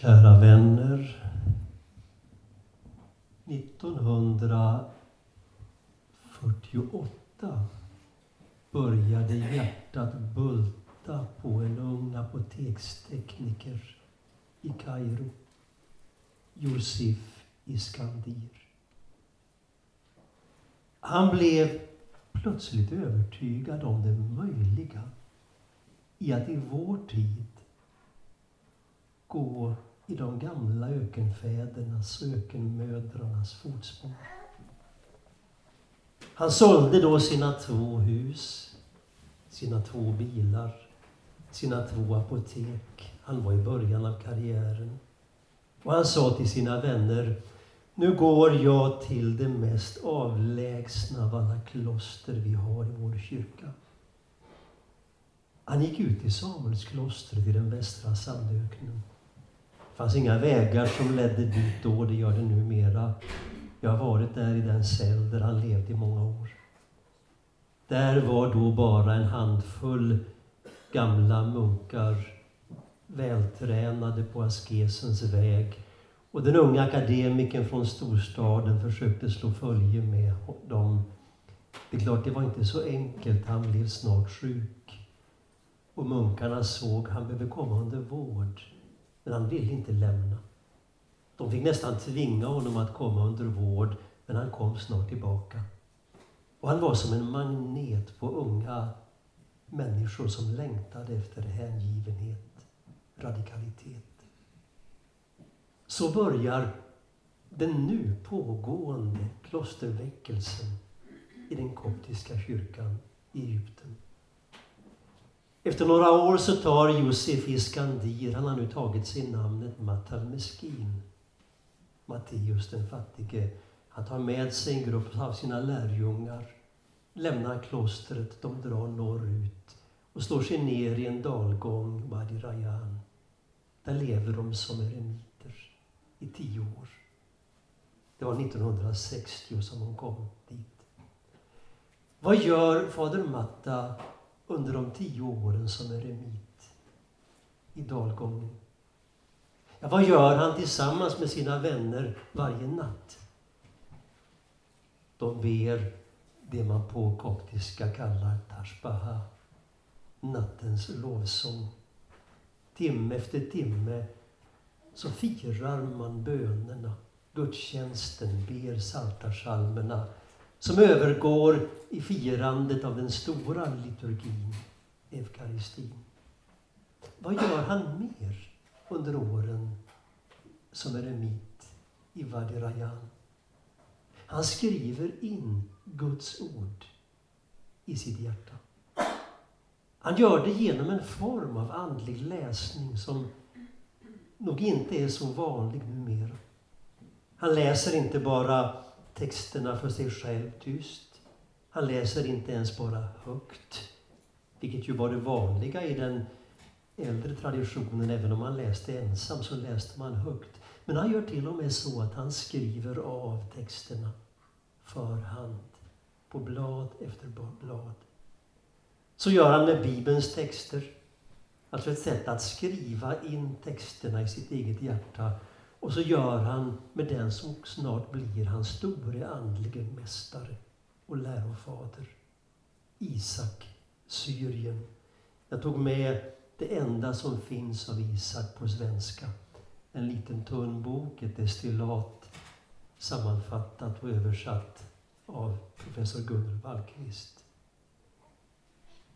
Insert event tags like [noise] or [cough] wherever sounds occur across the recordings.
Kära vänner. 1948 började hjärtat bulta på en ung apotekstekniker i Kairo, Josef Iskandir. Han blev plötsligt övertygad om det möjliga i att i vår tid gå i de gamla ökenfädernas, ökenmödrarnas fotspår. Han sålde då sina två hus, sina två bilar, sina två apotek. Han var i början av karriären. Och han sa till sina vänner, nu går jag till det mest avlägsna av alla kloster vi har i vår kyrka. Han gick ut i Samuelsklostret i den västra sandöknen. Det fanns inga vägar som ledde dit då, det gör det numera. Jag har varit där i den cell där han levde i många år. Där var då bara en handfull gamla munkar, vältränade på askesens väg. Och den unga akademikern från storstaden försökte slå följe med dem. Det är klart, det var inte så enkelt. Han blev snart sjuk. Och munkarna såg att han behövde komma under vård. Men han ville inte lämna. De fick nästan tvinga honom att komma under vård, men han kom snart tillbaka. Och han var som en magnet på unga människor som längtade efter hängivenhet, radikalitet. Så börjar den nu pågående klosterväckelsen i den koptiska kyrkan i Egypten. Efter några år så tar Josef Iskandir, han har nu tagit sig namnet Matal Meskin, Matteus den fattige. Han tar med sig en grupp av sina lärjungar, lämnar klostret, de drar norrut och slår sig ner i en dalgång, Wadi Rayan. Där lever de som eremiter i tio år. Det var 1960 som de kom dit. Vad gör fader Matta under de tio åren som eremit i dalgången. Ja, vad gör han tillsammans med sina vänner varje natt? De ber det man på koptiska kallar tashbaha, nattens lovsång. Timme efter timme så firar man bönerna, gudstjänsten, ber psaltarpsalmerna som övergår i firandet av den stora liturgin, eukaristin. Vad gör han mer under åren som eremit i Vadirayan? Han skriver in Guds ord i sitt hjärta. Han gör det genom en form av andlig läsning som nog inte är så vanlig numera. Han läser inte bara texterna för sig själv tyst. Han läser inte ens bara högt, vilket ju var det vanliga i den äldre traditionen. Även om man läste ensam så läste man högt. Men han gör till och med så att han skriver av texterna för hand, på blad efter blad. Så gör han med Bibelns texter. Alltså ett sätt att skriva in texterna i sitt eget hjärta och så gör han med den som snart blir hans store andlige mästare och lärofader. Isak, Syrien. Jag tog med det enda som finns av Isak på svenska. En liten tunn bok, ett destillat sammanfattat och översatt av professor Gunnar Wallqvist.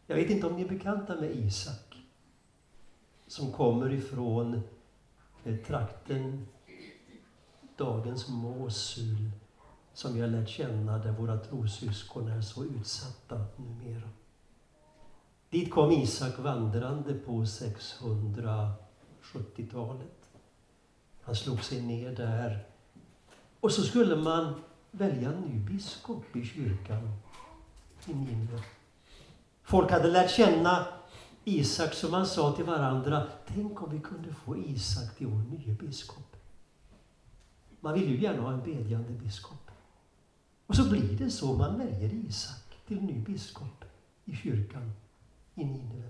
Jag vet inte om ni är bekanta med Isak som kommer ifrån eh, trakten, dagens Mosul, som vi har lärt känna där våra trossyskon är så utsatta numera. Dit kom Isak vandrande på 670-talet. Han slog sig ner där. Och så skulle man välja en ny biskop i kyrkan i Nineve. Folk hade lärt känna Isak som man sa till varandra, tänk om vi kunde få Isak till vår nye biskop. Man vill ju gärna ha en bedjande biskop. Och så blir det så, man väljer Isak till ny biskop i kyrkan i Nineve.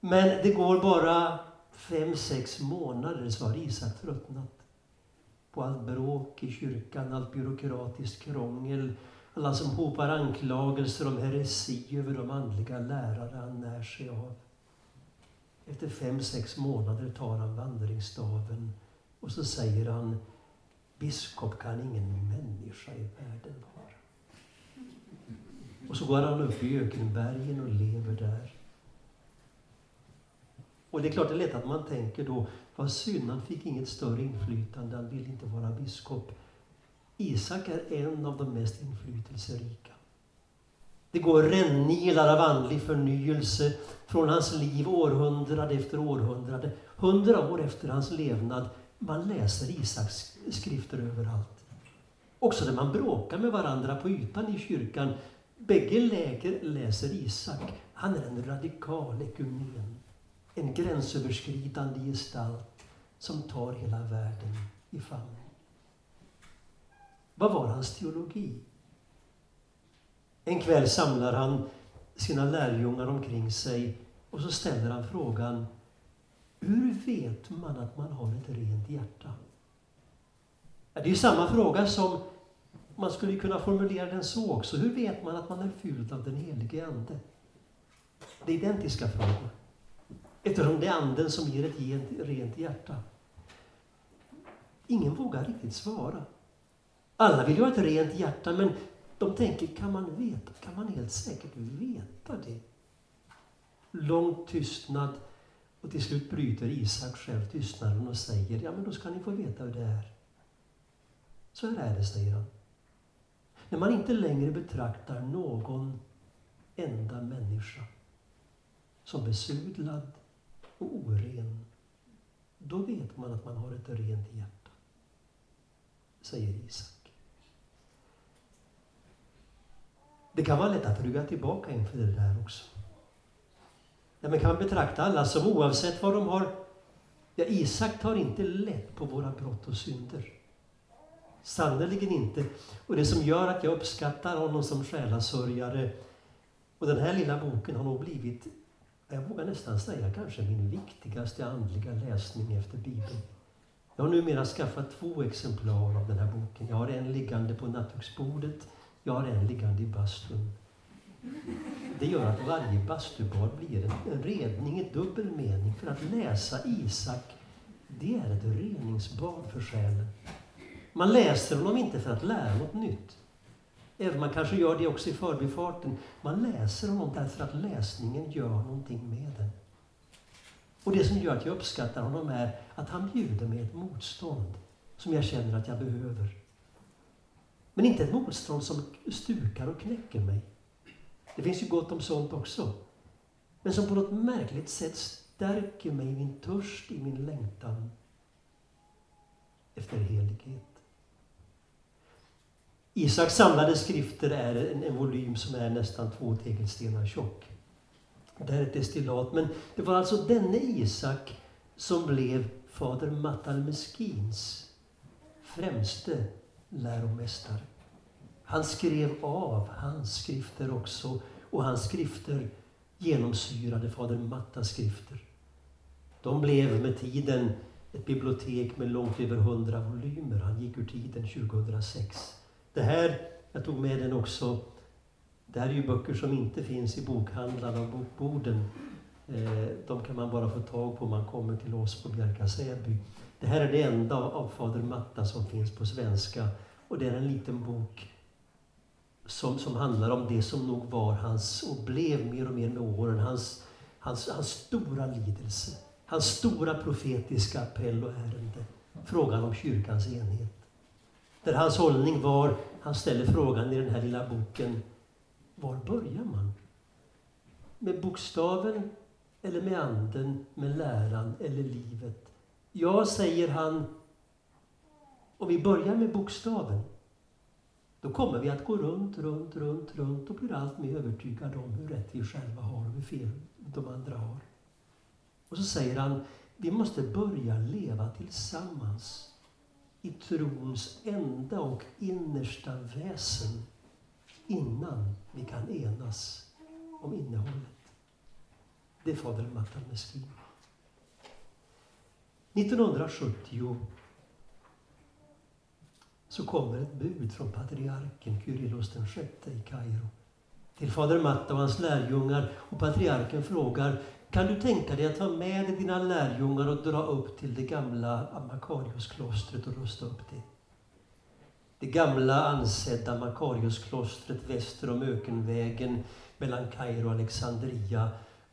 Men det går bara fem, sex månader så har Isak tröttnat på allt bråk i kyrkan, allt byråkratiskt krångel, alla som hopar anklagelser om heresi över de andliga lärare han när sig av. Efter fem, sex månader tar han vandringsstaven och så säger han Biskop kan ingen människa i världen vara. Och så går han upp i ökenbergen och lever där. Och det är klart, det är lätt att man tänker då, vad synd, han fick inget större inflytande, han ville inte vara biskop. Isak är en av de mest inflytelserika. Det går rännilar av andlig förnyelse från hans liv århundrade efter århundrade. Hundra år efter hans levnad, man läser Isaks skrifter överallt. Också när man bråkar med varandra på ytan i kyrkan, bägge läger läser Isak. Han är en radikal ekumen, en gränsöverskridande gestalt som tar hela världen i famn. Vad var hans teologi? En kväll samlar han sina lärjungar omkring sig och så ställer han frågan hur vet man att man har ett rent hjärta? Det är samma fråga som man skulle kunna formulera den så också. Hur vet man att man är fylld av den helige Ande? Det är identiska frågor. Eftersom det är Anden som ger ett rent hjärta. Ingen vågar riktigt svara. Alla vill ju ha ett rent hjärta, men de tänker, kan man veta, kan man helt säkert veta det? Lång tystnad och till slut bryter Isak själv tystnaden och säger, ja men då ska ni få veta hur det är. Så här är det, säger han. När man inte längre betraktar någon enda människa som besudlad och oren, då vet man att man har ett rent hjärta, säger Isak. Det kan vara lätt att rygga tillbaka inför det där också. Nej, men kan man betrakta alla som oavsett vad de har... Ja, Isak tar inte lätt på våra brott och synder. Sannerligen inte. Och det som gör att jag uppskattar honom som själasörjare och den här lilla boken har nog blivit, jag vågar nästan säga kanske min viktigaste andliga läsning efter Bibeln. Jag har numera skaffat två exemplar av den här boken. Jag har en liggande på nattduksbordet jag har en liggande i bastun. Det gör att varje bastubad blir en, en redning i dubbel mening. För att läsa Isak, det är ett reningsbad för själen. Man läser honom inte för att lära något nytt. Även man kanske gör det också i förbifarten. Man läser honom därför att läsningen gör någonting med den. Och det som gör att jag uppskattar honom är att han bjuder mig ett motstånd som jag känner att jag behöver. Men inte ett motstånd som stukar och knäcker mig. Det finns ju gott om sånt också. Men som på något märkligt sätt stärker mig i min törst, i min längtan efter helighet. Isaks samlade skrifter är en, en volym som är nästan två tegelstenar tjock. Det här är ett destillat, men det var alltså denne Isak som blev fader Matalmeskins främste läromästare. Han skrev av hans skrifter också och hans skrifter genomsyrade fader Mattas skrifter. De blev med tiden ett bibliotek med långt över hundra volymer. Han gick ur tiden 2006. Det här, jag tog med den också, det här är ju böcker som inte finns i bokhandlarna och bokborden. Eh, de kan man bara få tag på om man kommer till oss på Bjärka Säby. Det här är det enda av fader Matta som finns på svenska och det är en liten bok som, som handlar om det som nog var hans, och blev mer och mer med åren, hans, hans, hans stora lidelse. Hans stora profetiska appell och ärende. Frågan om kyrkans enhet. Där hans hållning var, han ställer frågan i den här lilla boken, var börjar man? Med bokstaven eller med anden, med läran eller livet? Ja, säger han, om vi börjar med bokstaven, då kommer vi att gå runt, runt, runt, runt och blir allt mer övertygade om hur rätt vi själva har och hur fel de andra har. Och så säger han, vi måste börja leva tillsammans i trons enda och innersta väsen innan vi kan enas om innehållet. Det är fader Matan Meskin. 1970 så kommer ett bud från patriarken Kyrillos den sjätte i Kairo till fader Matta och hans lärjungar och patriarken frågar kan du tänka dig att ta med dig dina lärjungar och dra upp till det gamla Makariusklostret och rusta upp det? Det gamla ansedda Makariusklostret väster om ökenvägen mellan Kairo och Alexandria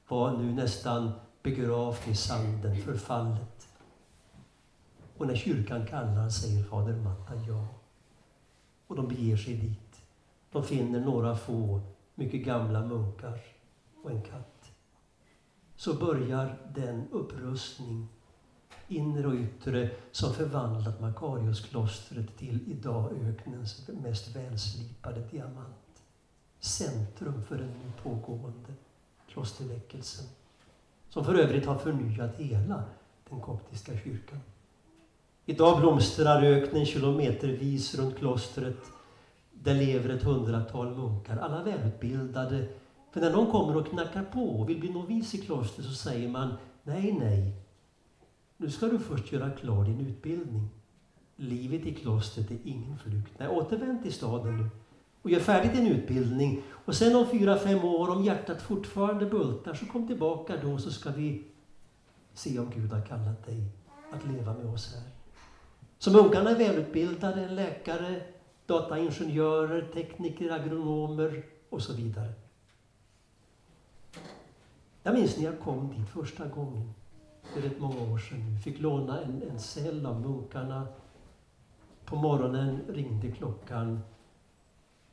var nu nästan begravt i sanden, förfallet. Och när kyrkan kallar säger fader Matta ja. Och de beger sig dit. De finner några få mycket gamla munkar och en katt. Så börjar den upprustning, inre och yttre, som förvandlat Makariosklostret till idag öknens mest välslipade diamant. Centrum för den nu pågående klosterväckelsen. Som för övrigt har förnyat hela den koptiska kyrkan. Idag blomstrar öknen kilometervis runt klostret. Där lever ett hundratal munkar, alla välutbildade. För när någon kommer och knackar på och vill bli novis i klostret så säger man nej, nej. Nu ska du först göra klar din utbildning. Livet i klostret är ingen flykt. Nej, återvänd till staden nu och gör färdigt din utbildning. Och sen om fyra, fem år, om hjärtat fortfarande bultar, så kom tillbaka då så ska vi se om Gud har kallat dig att leva med oss här. Så munkarna är välutbildade, läkare, dataingenjörer, tekniker, agronomer och så vidare. Jag minns när jag kom dit första gången, för rätt många år sedan Fick låna en, en cell av munkarna. På morgonen ringde klockan.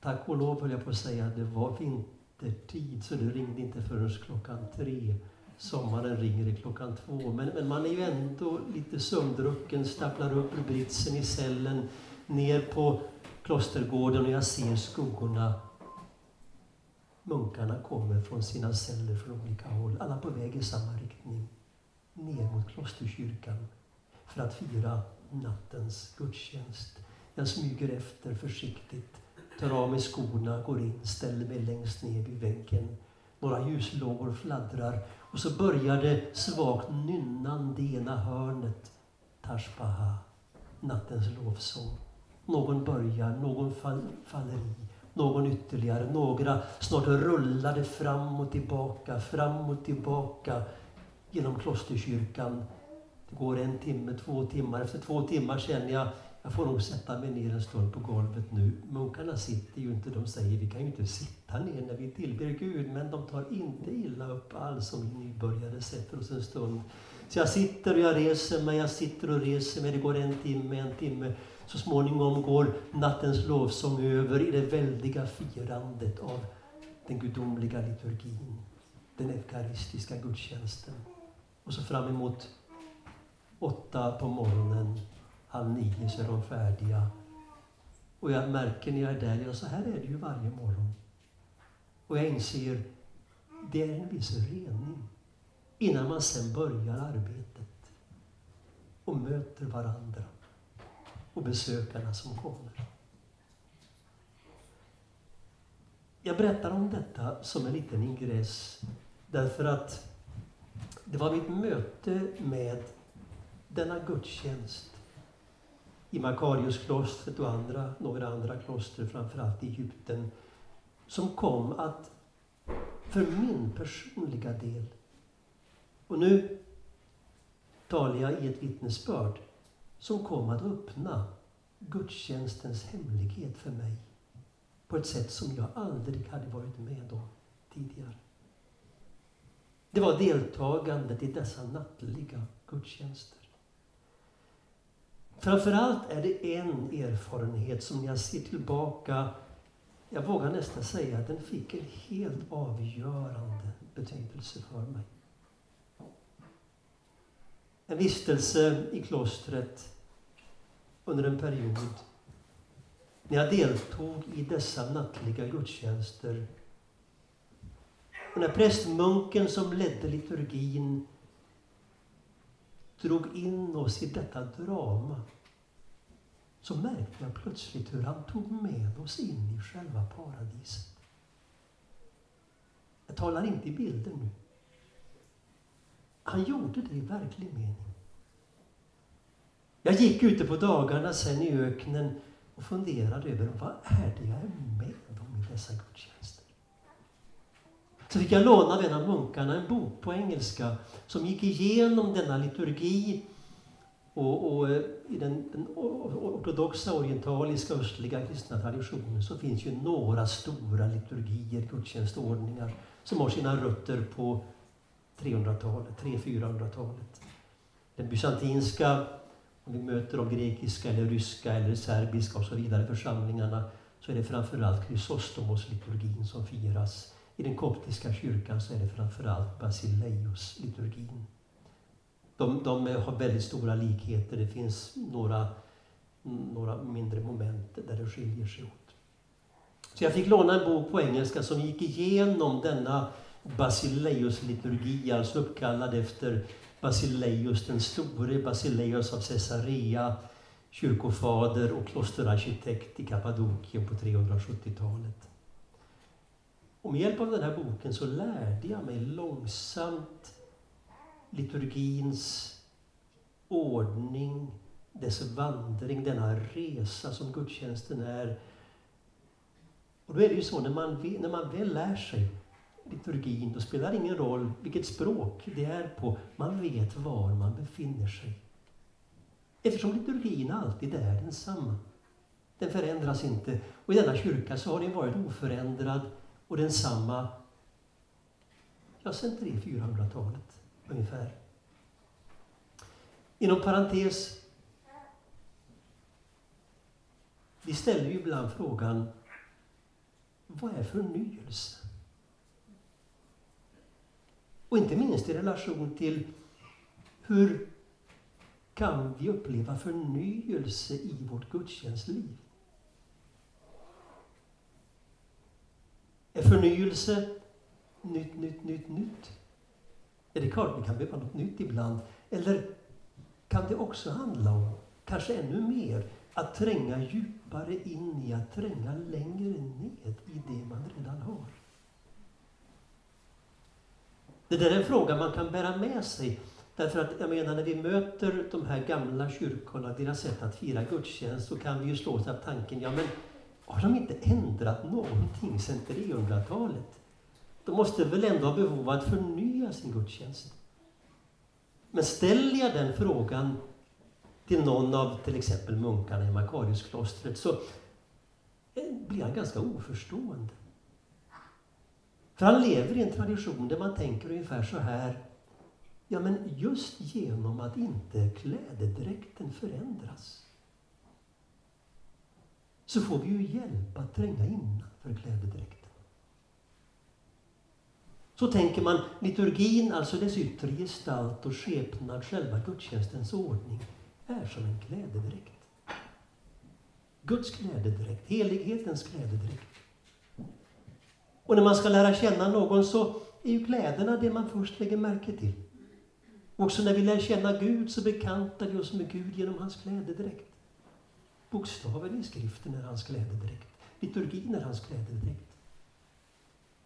Tack och lov höll jag på att säga, det var vintertid så det ringde inte förrän klockan tre. Sommaren ringer det klockan två. Men, men man är ju ändå lite sömndrucken, stapplar upp ur britsen i cellen, ner på klostergården och jag ser skuggorna. Munkarna kommer från sina celler från olika håll, alla på väg i samma riktning. Ner mot klosterkyrkan för att fira nattens gudstjänst. Jag smyger efter försiktigt, tar av mig skorna, går in, ställer mig längst ner vid väggen. Några ljuslågor fladdrar och så började svagt nynnande i ena hörnet. Tashbaha, nattens lovsång. Någon börjar, någon fall, faller i, någon ytterligare, några. Snart rullar det fram och tillbaka, fram och tillbaka genom klosterkyrkan. Det går en timme, två timmar. Efter två timmar känner jag jag får nog sätta mig ner en stund på golvet nu. Munkarna sitter ju inte, de säger vi kan ju inte sitta ner när vi tillber Gud, men de tar inte illa upp alls om vi nybörjare sätter oss en stund. Så jag sitter och jag reser mig, jag sitter och reser mig, det går en timme, en timme. Så småningom går nattens lovsång över i det väldiga firandet av den gudomliga liturgin, den eukaristiska gudstjänsten. Och så fram emot åtta på morgonen halv nio så är de färdiga. Och jag märker när jag är där, ja så här är det ju varje morgon. Och jag inser, det är en viss rening innan man sen börjar arbetet och möter varandra och besökarna som kommer. Jag berättar om detta som en liten ingress därför att det var mitt möte med denna gudstjänst i Makariusklostret och andra, några andra kloster, framförallt i Egypten, som kom att, för min personliga del, och nu talar jag i ett vittnesbörd, som kom att öppna gudstjänstens hemlighet för mig på ett sätt som jag aldrig hade varit med om tidigare. Det var deltagandet i dessa nattliga gudstjänster. Framförallt är det en erfarenhet som jag ser tillbaka, jag vågar nästan säga att den fick en helt avgörande betydelse för mig. En vistelse i klostret under en period när jag deltog i dessa nattliga gudstjänster. Och när prästmunken som ledde liturgin drog in oss i detta drama så märkte jag plötsligt hur han tog med oss in i själva paradiset. Jag talar inte i bilder nu. Han gjorde det i verklig mening. Jag gick ute på dagarna sen i öknen och funderade över vad är det jag är med om i dessa gudstjänster. Så fick jag låna av en av munkarna en bok på engelska som gick igenom denna liturgi och, och eh, i den, den ortodoxa, orientaliska, östliga kristna traditionen så finns ju några stora liturgier, gudstjänstordningar, som har sina rötter på 300-talet, 300-400-talet. Den bysantinska, om vi möter de grekiska, eller ryska eller serbiska och så vidare församlingarna, så är det framförallt Chrysostomos-liturgin som firas. I den koptiska kyrkan så är det framförallt Basileus-liturgin. De, de har väldigt stora likheter. Det finns några, några mindre moment där det skiljer sig åt. Så jag fick låna en bok på engelska som gick igenom denna Basileus-liturgi, alltså uppkallad efter Basileus den store, Basileus av Caesarea, kyrkofader och klosterarkitekt i Kappadokien på 370-talet. Och med hjälp av den här boken så lärde jag mig långsamt liturgins ordning, dess vandring, denna resa som gudstjänsten är. Och då är det ju så, när man, när man väl lär sig liturgin, då spelar det ingen roll vilket språk det är på. Man vet var man befinner sig. Eftersom liturgin alltid är densamma. Den förändras inte. Och i denna kyrka så har den varit oförändrad och densamma ja, sen 300-400-talet ungefär. Inom parentes. Vi ställer ju ibland frågan, vad är förnyelse? Och inte minst i relation till hur kan vi uppleva förnyelse i vårt gudstjänstliv? Förnyelse nytt, nytt, nytt, nytt? Är det klart vi kan behöva något nytt ibland. Eller kan det också handla om, kanske ännu mer, att tränga djupare in i, att tränga längre ned i det man redan har? Det där är en fråga man kan bära med sig. Därför att jag menar, när vi möter de här gamla kyrkorna, deras sätt att fira gudstjänst, så kan vi ju slås av tanken, ja men har de inte ändrat någonting sedan 300-talet? De måste väl ändå ha behov av att förnya sin gudstjänst? Men ställer jag den frågan till någon av till exempel munkarna i Makariusklostret så eh, blir han ganska oförstående. För han lever i en tradition där man tänker ungefär så här. Ja, men just genom att inte klädedräkten förändras så får vi ju hjälp att tränga innanför klädedräkten. Så tänker man liturgin, alltså dess yttre gestalt och skepnad, själva gudstjänstens ordning, är som en klädedräkt. Guds klädedräkt, helighetens klädedräkt. Och när man ska lära känna någon så är ju kläderna det man först lägger märke till. Också när vi lär känna Gud så bekantar vi oss med Gud genom hans klädedräkt. Bokstaven i skriften är hans klädedräkt. Liturgin är hans klädedräkt.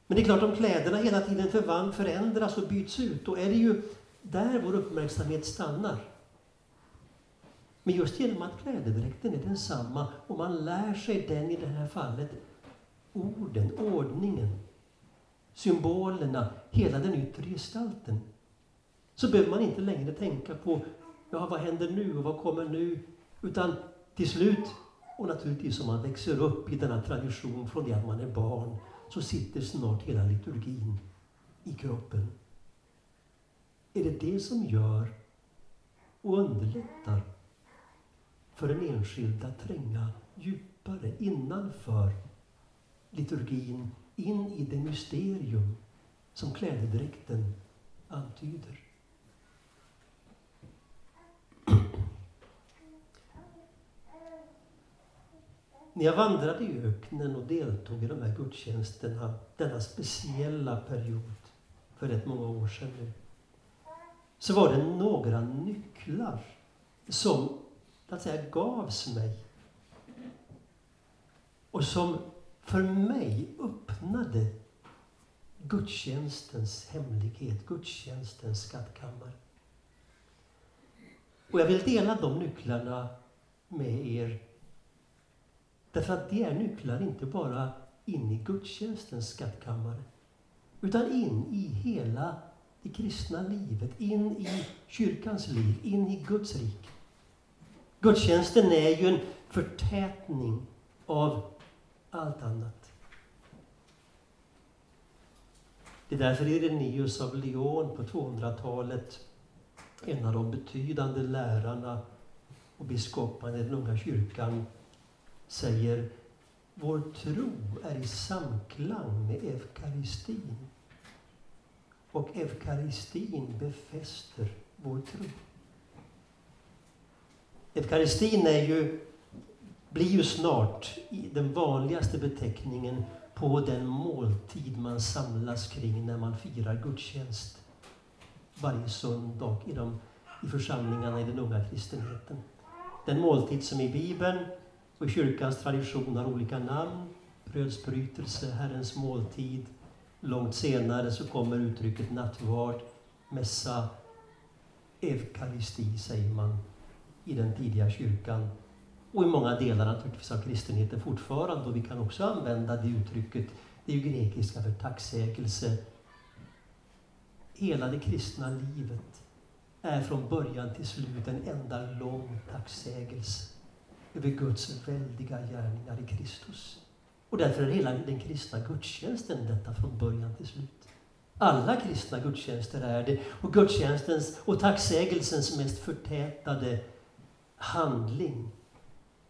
Men det är klart, om kläderna hela tiden förvand, förändras och byts ut, då är det ju där vår uppmärksamhet stannar. Men just genom att klädedräkten är densamma och man lär sig den i det här fallet orden, ordningen, symbolerna, hela den yttre gestalten. Så behöver man inte längre tänka på ja, vad händer nu och vad kommer nu? Utan till slut, och naturligtvis om man växer upp i denna tradition från det att man är barn, så sitter snart hela liturgin i kroppen. Är det det som gör och underlättar för en enskild att tränga djupare innanför liturgin in i det mysterium som klädedräkten antyder. När jag vandrade i öknen och deltog i de här gudstjänsterna denna speciella period för rätt många år sedan nu, så var det några nycklar som att säga, gavs mig och som för mig öppnade gudstjänstens hemlighet, gudstjänstens skattkammare. Och jag vill dela de nycklarna med er. Därför att det är nycklar inte bara in i gudstjänstens skattkammare, utan in i hela det kristna livet, in i kyrkans liv, in i Guds rike. Gudstjänsten är ju en förtätning av allt annat. Det är därför Irenaeus av Lyon på 200-talet, en av de betydande lärarna och biskoparna i den unga kyrkan, säger vår tro är i samklang med eukaristin. Och eukaristin befäster vår tro. Eukaristin är ju, blir ju snart den vanligaste beteckningen på den måltid man samlas kring när man firar gudstjänst varje söndag i, de, i församlingarna i den unga kristenheten. Den måltid som i Bibeln och kyrkans tradition har olika namn. Brödsbrytelse, Herrens måltid. Långt senare så kommer uttrycket nattvard, mässa, eukaristi säger man i den tidiga kyrkan. Och i många delar naturligtvis av kristenheten fortfarande. Och vi kan också använda det uttrycket, det är ju grekiska för tacksägelse. Hela det kristna livet är från början till slut en enda lång tacksägelse över Guds väldiga gärningar i Kristus. Och därför är hela den kristna gudstjänsten detta från början till slut. Alla kristna gudstjänster är det. Och gudstjänstens och tacksägelsens mest förtätade handling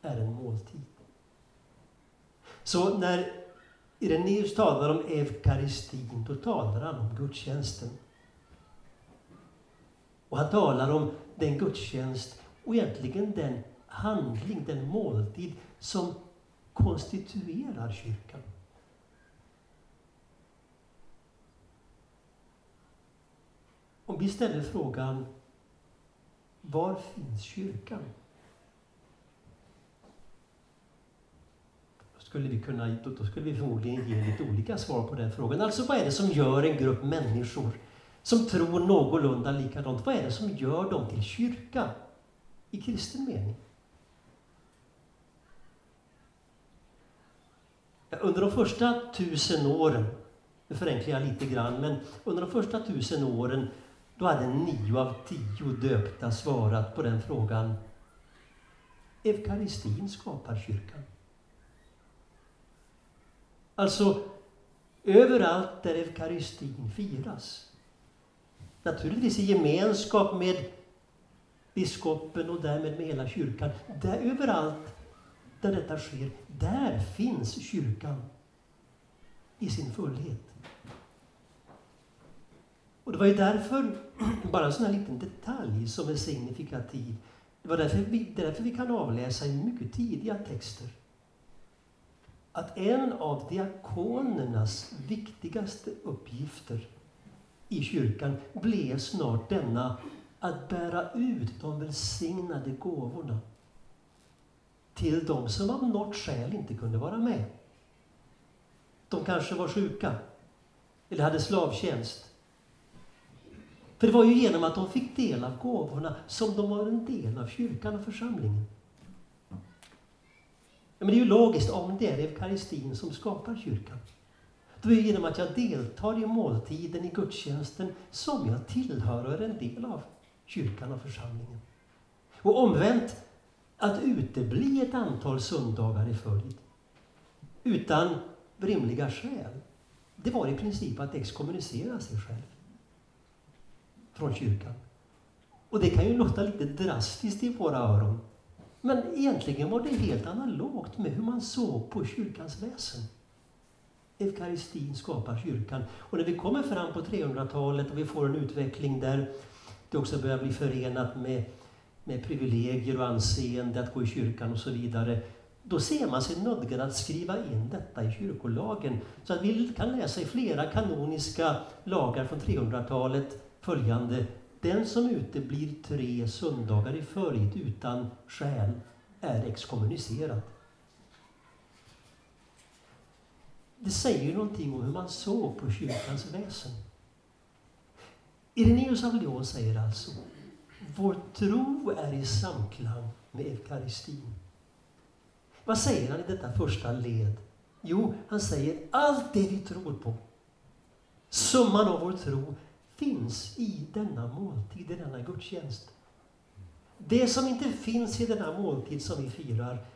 är en måltid. Så när Irenaeus talar om eukaristin, då talar han om gudstjänsten. Och han talar om den gudstjänst och egentligen den handling, den måltid som konstituerar kyrkan. Om vi ställer frågan Var finns kyrkan? Då skulle vi, kunna, då skulle vi förmodligen ge lite olika svar på den frågan. Alltså vad är det som gör en grupp människor som tror någorlunda likadant, vad är det som gör dem till kyrka i kristen mening? Under de första tusen åren, nu förenklar jag lite grann, men under de första tusen åren då hade nio av tio döpta svarat på den frågan. Eukaristin skapar kyrkan. Alltså, överallt där eukaristin firas, naturligtvis i gemenskap med biskopen och därmed med hela kyrkan, där överallt där detta sker, där finns kyrkan i sin fullhet. Och det var ju därför, [clears throat] bara en sån här liten detalj som är signifikativ, det var därför vi, därför vi kan avläsa i mycket tidiga texter att en av diakonernas viktigaste uppgifter i kyrkan blev snart denna att bära ut de välsignade gåvorna till de som av något skäl inte kunde vara med. De kanske var sjuka eller hade slavtjänst. För det var ju genom att de fick del av gåvorna som de var en del av kyrkan och församlingen. Men det är ju logiskt om det är eukaristin som skapar kyrkan. Då är det genom att jag deltar i måltiden, i gudstjänsten, som jag tillhör och är en del av kyrkan och församlingen. Och omvänt, att utebli ett antal söndagar i följd utan rimliga skäl, det var i princip att exkommunicera sig själv från kyrkan. Och det kan ju låta lite drastiskt i våra öron. Men egentligen var det helt analogt med hur man såg på kyrkans väsen. Eukaristin skapar kyrkan. Och när vi kommer fram på 300-talet och vi får en utveckling där det också börjar bli förenat med med privilegier och anseende att gå i kyrkan och så vidare. Då ser man sig nödgad att skriva in detta i kyrkolagen. Så att vi kan läsa i flera kanoniska lagar från 300-talet följande. Den som uteblir tre söndagar i följd utan skäl är exkommunicerad. Det säger ju någonting om hur man såg på kyrkans väsen. Irenaeus av Lyon säger alltså vår tro är i samklang med eukaristin. Vad säger han i detta första led? Jo, han säger allt det vi tror på, summan av vår tro, finns i denna måltid, i denna gudstjänst. Det som inte finns i denna måltid som vi firar,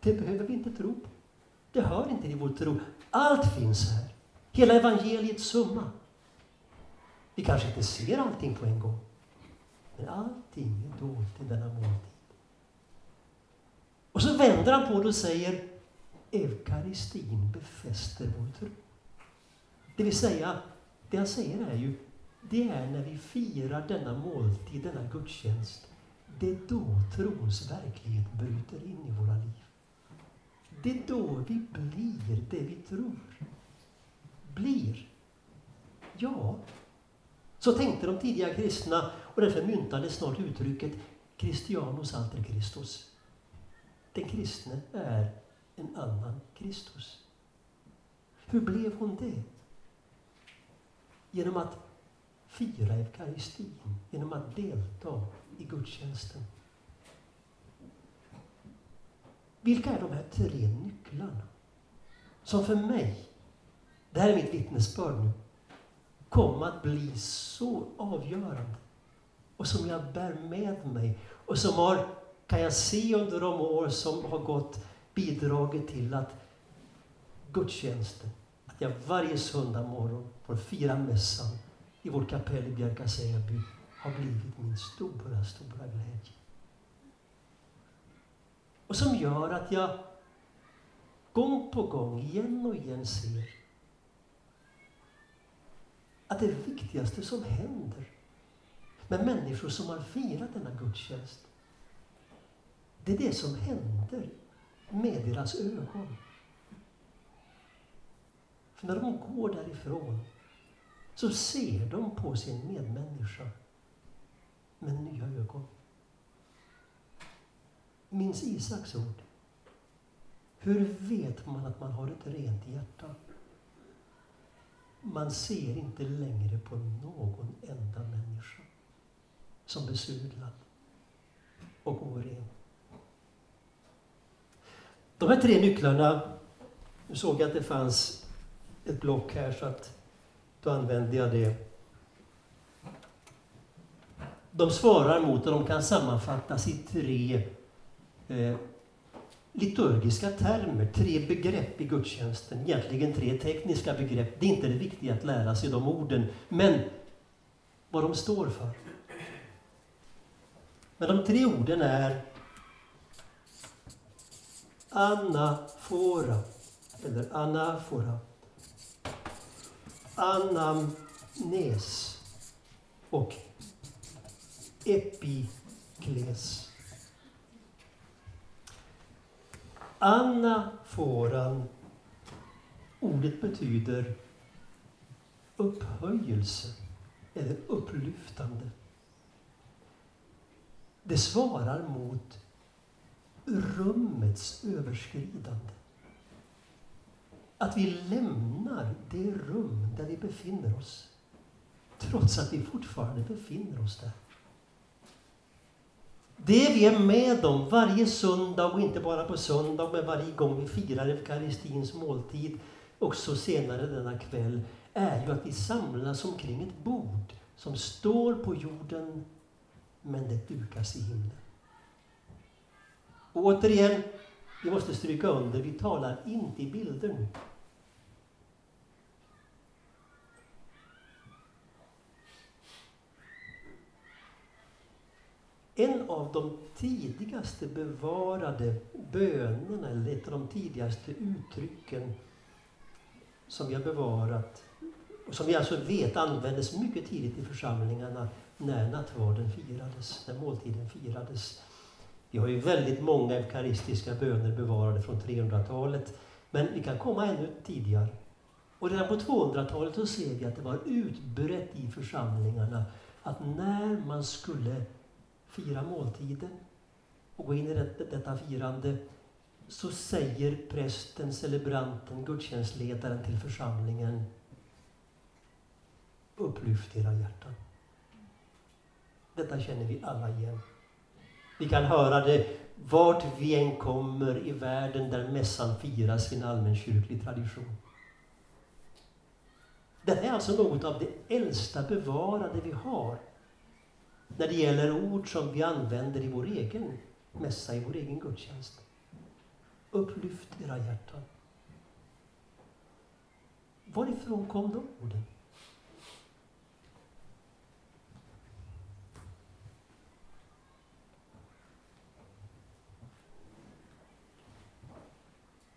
det behöver vi inte tro på. Det hör inte till vår tro. Allt finns här. Hela evangeliets summa. Vi kanske inte ser allting på en gång. Men allting är dolt i denna måltid. Och så vänder han på det och säger Eukaristin befäster vår tro. Det vill säga, det han säger är ju, det är när vi firar denna måltid, denna gudstjänst, det är då trons verklighet bryter in i våra liv. Det är då vi blir det vi tror. Blir. Ja, så tänkte de tidiga kristna och därför myntades snart uttrycket Christianus alter Christus. Den kristne är en annan Kristus. Hur blev hon det? Genom att fira eukaristin, genom att delta i gudstjänsten. Vilka är de här tre nycklarna som för mig, det här är mitt vittnesbörd nu, kom att bli så avgörande och som jag bär med mig och som har, kan jag se under de år som har gått, bidragit till att gudstjänsten, att jag varje söndag morgon får fira mässan i vårt kapell i Bjärka-Säby har blivit min stora, stora glädje. Och som gör att jag gång på gång, igen och igen ser att det viktigaste som händer med människor som har firat denna gudstjänst, det är det som händer med deras ögon. För när de går därifrån så ser de på sin medmänniska med nya ögon. Minns Isaks ord. Hur vet man att man har ett rent hjärta? Man ser inte längre på någon enda människa som besudlad och oren. De här tre nycklarna, nu såg jag att det fanns ett block här så att då använde jag det. De svarar mot och de kan sammanfattas i tre eh, liturgiska termer, tre begrepp i gudstjänsten. Egentligen tre tekniska begrepp. Det är inte det viktiga att lära sig de orden, men vad de står för. Men de tre orden är anafora, eller anafora, anamnes och epikles. Anaforan, ordet betyder upphöjelse eller upplyftande. Det svarar mot rummets överskridande. Att vi lämnar det rum där vi befinner oss, trots att vi fortfarande befinner oss där. Det vi är med om varje söndag, och inte bara på söndag, men varje gång vi firar eukaristins måltid, också senare denna kväll, är ju att vi samlas omkring ett bord som står på jorden, men det dukas i himlen. Och återigen, vi måste stryka under, vi talar inte i bilder nu. En av de tidigaste bevarade bönerna, eller ett av de tidigaste uttrycken som vi har bevarat, och som vi alltså vet användes mycket tidigt i församlingarna när nattvarden firades, när måltiden firades. Vi har ju väldigt många eukaristiska böner bevarade från 300-talet, men vi kan komma ännu tidigare. Och redan på 200-talet så ser vi att det var utbrett i församlingarna att när man skulle fira måltiden och gå in i detta, detta firande så säger prästen, celebranten, gudstjänstledaren till församlingen Upplyft era hjärtan. Detta känner vi alla igen. Vi kan höra det vart vi än kommer i världen där mässan firas i en allmänkyrklig tradition. Det är alltså något av det äldsta bevarade vi har när det gäller ord som vi använder i vår egen mässa, i vår egen gudstjänst. Upplyft era hjärtan. Varifrån kom de orden?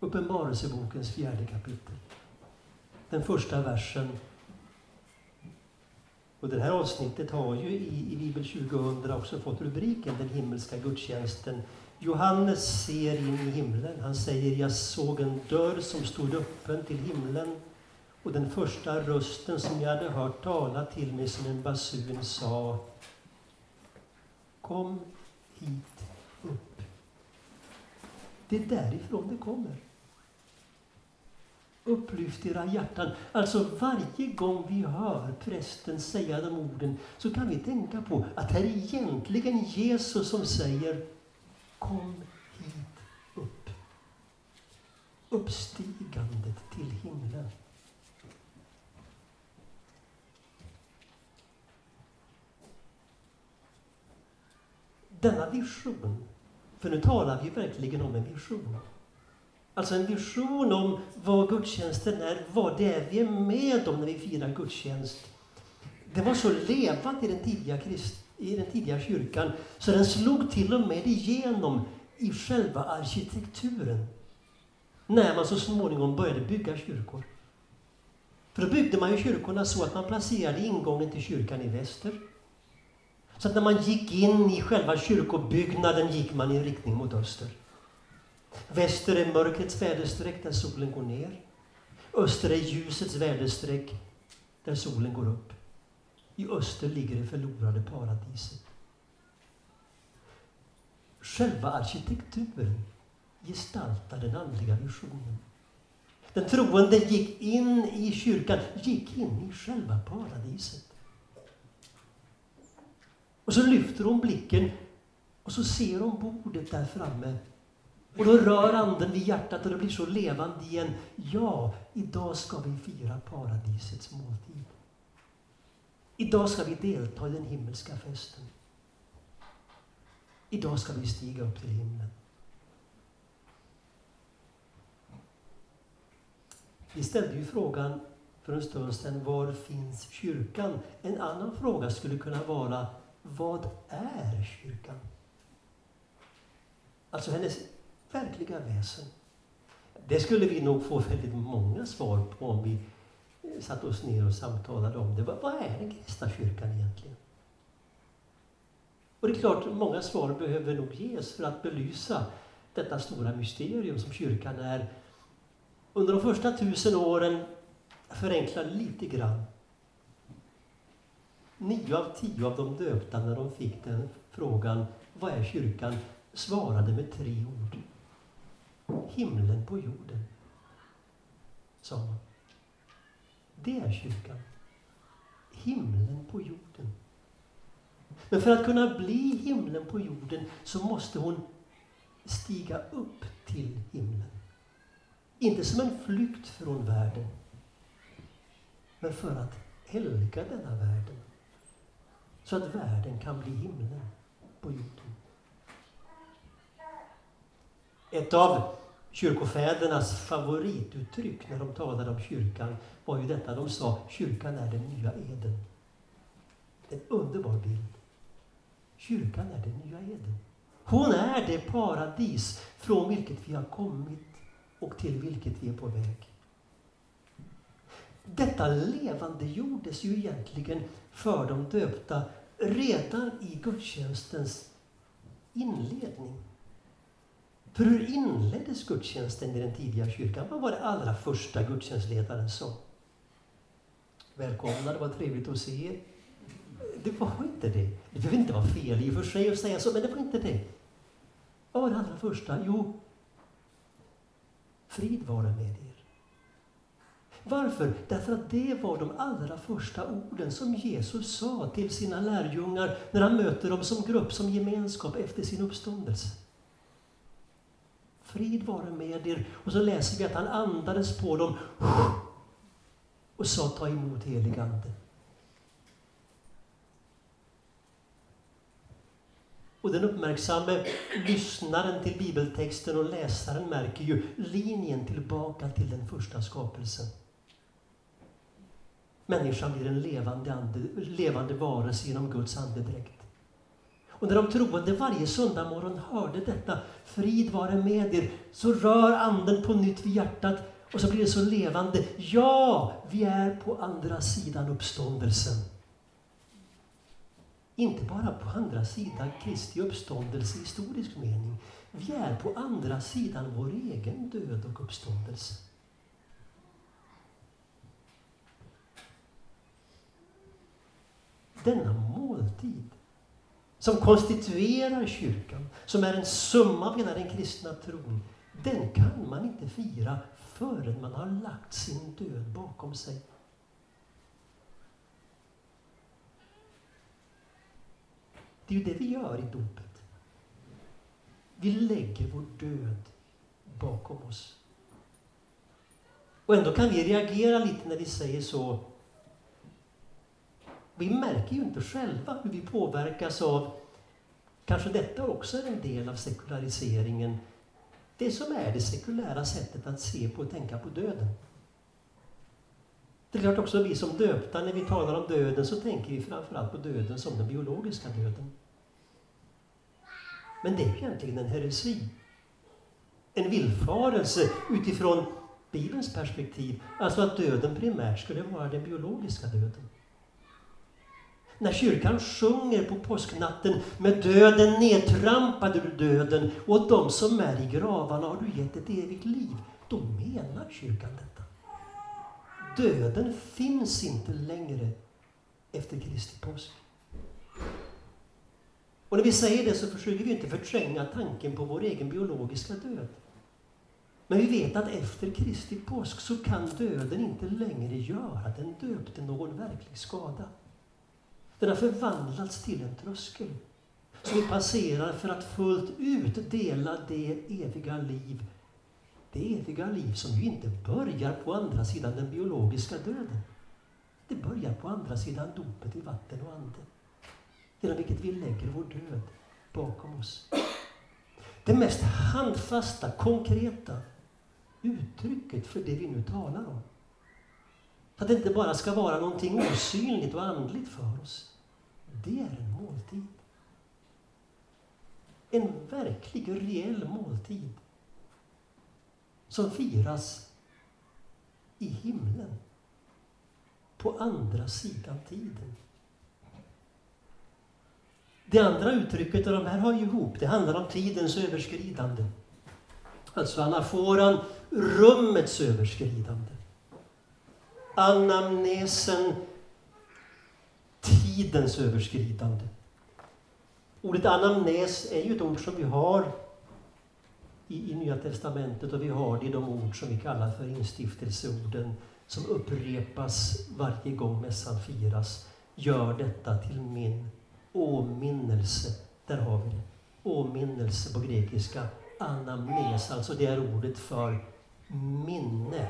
Uppenbarelsebokens fjärde kapitel. Den första versen. Och det här avsnittet har ju i, i Bibel 2000 också fått rubriken Den himmelska gudstjänsten. Johannes ser in i himlen. Han säger, jag såg en dörr som stod öppen till himlen och den första rösten som jag hade hört tala till mig som en basun sa Kom hit upp. Det är därifrån det kommer. Upplyft era hjärtan. Alltså varje gång vi hör prästen säga de orden så kan vi tänka på att det är egentligen Jesus som säger Kom hit upp. Uppstigandet till himlen. Denna vision, för nu talar vi verkligen om en vision. Alltså en vision om vad gudstjänsten är, vad det är vi är med om när vi firar gudstjänst. Det var så levande i den tidiga, krist, i den tidiga kyrkan så den slog till och med igenom i själva arkitekturen. När man så småningom började bygga kyrkor. För då byggde man ju kyrkorna så att man placerade ingången till kyrkan i väster. Så att när man gick in i själva kyrkobyggnaden gick man i riktning mot öster. Väster är mörkrets väderstreck där solen går ner. Öster är ljusets väderstreck där solen går upp. I öster ligger det förlorade paradiset. Själva arkitekturen gestaltar den andliga visionen. Den troende gick in i kyrkan, gick in i själva paradiset. Och så lyfter hon blicken och så ser hon bordet där framme och då rör anden vid hjärtat och det blir så levande igen. Ja, idag ska vi fira paradisets måltid. Idag ska vi delta i den himmelska festen. Idag ska vi stiga upp till himlen. Vi ställde ju frågan för en stund sedan, var finns kyrkan? En annan fråga skulle kunna vara, vad är kyrkan? Alltså hennes verkliga väsen. Det skulle vi nog få väldigt många svar på om vi eh, satte oss ner och samtalade om det. Vad är den kristna kyrkan egentligen? Och det är klart, många svar behöver nog ges för att belysa detta stora mysterium som kyrkan är. Under de första tusen åren, förenklar lite grann, nio av tio av de döpta när de fick den frågan, vad är kyrkan, svarade med tre ord himlen på jorden. Sa man. Det är kyrkan. Himlen på jorden. Men för att kunna bli himlen på jorden så måste hon stiga upp till himlen. Inte som en flykt från världen, men för att helga denna världen. Så att världen kan bli himlen på jorden. Ett av kyrkofädernas favorituttryck när de talade om kyrkan var ju detta. De sa kyrkan är den nya Eden. En underbar bild. Kyrkan är den nya Eden. Hon är det paradis från vilket vi har kommit och till vilket vi är på väg. Detta levande gjordes ju egentligen för de döpta redan i gudstjänstens inledning. För hur inleddes gudstjänsten i den tidiga kyrkan? Vad var det allra första gudstjänstledaren sa? Välkomna, det var trevligt att se er. Det var inte det. Det behöver inte vara fel i och för sig att säga så, men det var inte det. Vad var det allra första? Jo, frid vara med er. Varför? Därför att det var de allra första orden som Jesus sa till sina lärjungar när han möter dem som grupp, som gemenskap efter sin uppståndelse. Frid vare med er. Och så läser vi att han andades på dem och sa ta emot helig Ande. Och den uppmärksamme lyssnaren till bibeltexten och läsaren märker ju linjen tillbaka till den första skapelsen. Människan blir en levande, ande, levande varelse genom Guds andedräkt. Och när de troende varje söndag morgon hörde detta, frid vare med er, så rör anden på nytt vid hjärtat och så blir det så levande. Ja, vi är på andra sidan uppståndelsen. Inte bara på andra sidan Kristi uppståndelse i historisk mening. Vi är på andra sidan vår egen död och uppståndelse. Denna måltid som konstituerar kyrkan, som är en summa av hela den kristna tron, den kan man inte fira förrän man har lagt sin död bakom sig. Det är ju det vi gör i dopet. Vi lägger vår död bakom oss. Och ändå kan vi reagera lite när vi säger så. Vi märker ju inte själva hur vi påverkas av Kanske detta också är en del av sekulariseringen. Det som är det sekulära sättet att se på och tänka på döden. Det är klart också vi som döpta, när vi talar om döden så tänker vi framförallt på döden som den biologiska döden. Men det är egentligen en heresi. En villfarelse utifrån Bibelns perspektiv. Alltså att döden primärt skulle vara den biologiska döden. När kyrkan sjunger på påsknatten med döden nedtrampade du döden och åt dem som är i gravarna har du gett ett evigt liv. Då menar kyrkan detta. Döden finns inte längre efter Kristi påsk. Och när vi säger det så försöker vi inte förtränga tanken på vår egen biologiska död. Men vi vet att efter Kristi påsk så kan döden inte längre göra den döpte någon verklig skada. Den har förvandlats till en tröskel som vi passerar för att fullt ut dela det eviga liv det eviga liv som ju inte börjar på andra sidan den biologiska döden. Det börjar på andra sidan dopet i vatten och ande genom vilket vi lägger vår död bakom oss. Det mest handfasta, konkreta uttrycket för det vi nu talar om. Att det inte bara ska vara någonting osynligt och andligt för oss. Det är en måltid. En verklig, reell måltid som firas i himlen på andra sidan tiden. Det andra uttrycket, och de här hör ju ihop, det handlar om tidens överskridande. Alltså anaforan, rummets överskridande. Anamnesen, tidens överskridande. Ordet anamnes är ju ett ord som vi har i, i Nya Testamentet och vi har det i de ord som vi kallar för instiftelseorden som upprepas varje gång mässan firas. Gör detta till min åminnelse. Där har vi det. Åminnelse på grekiska. Anamnes, alltså det är ordet för minne.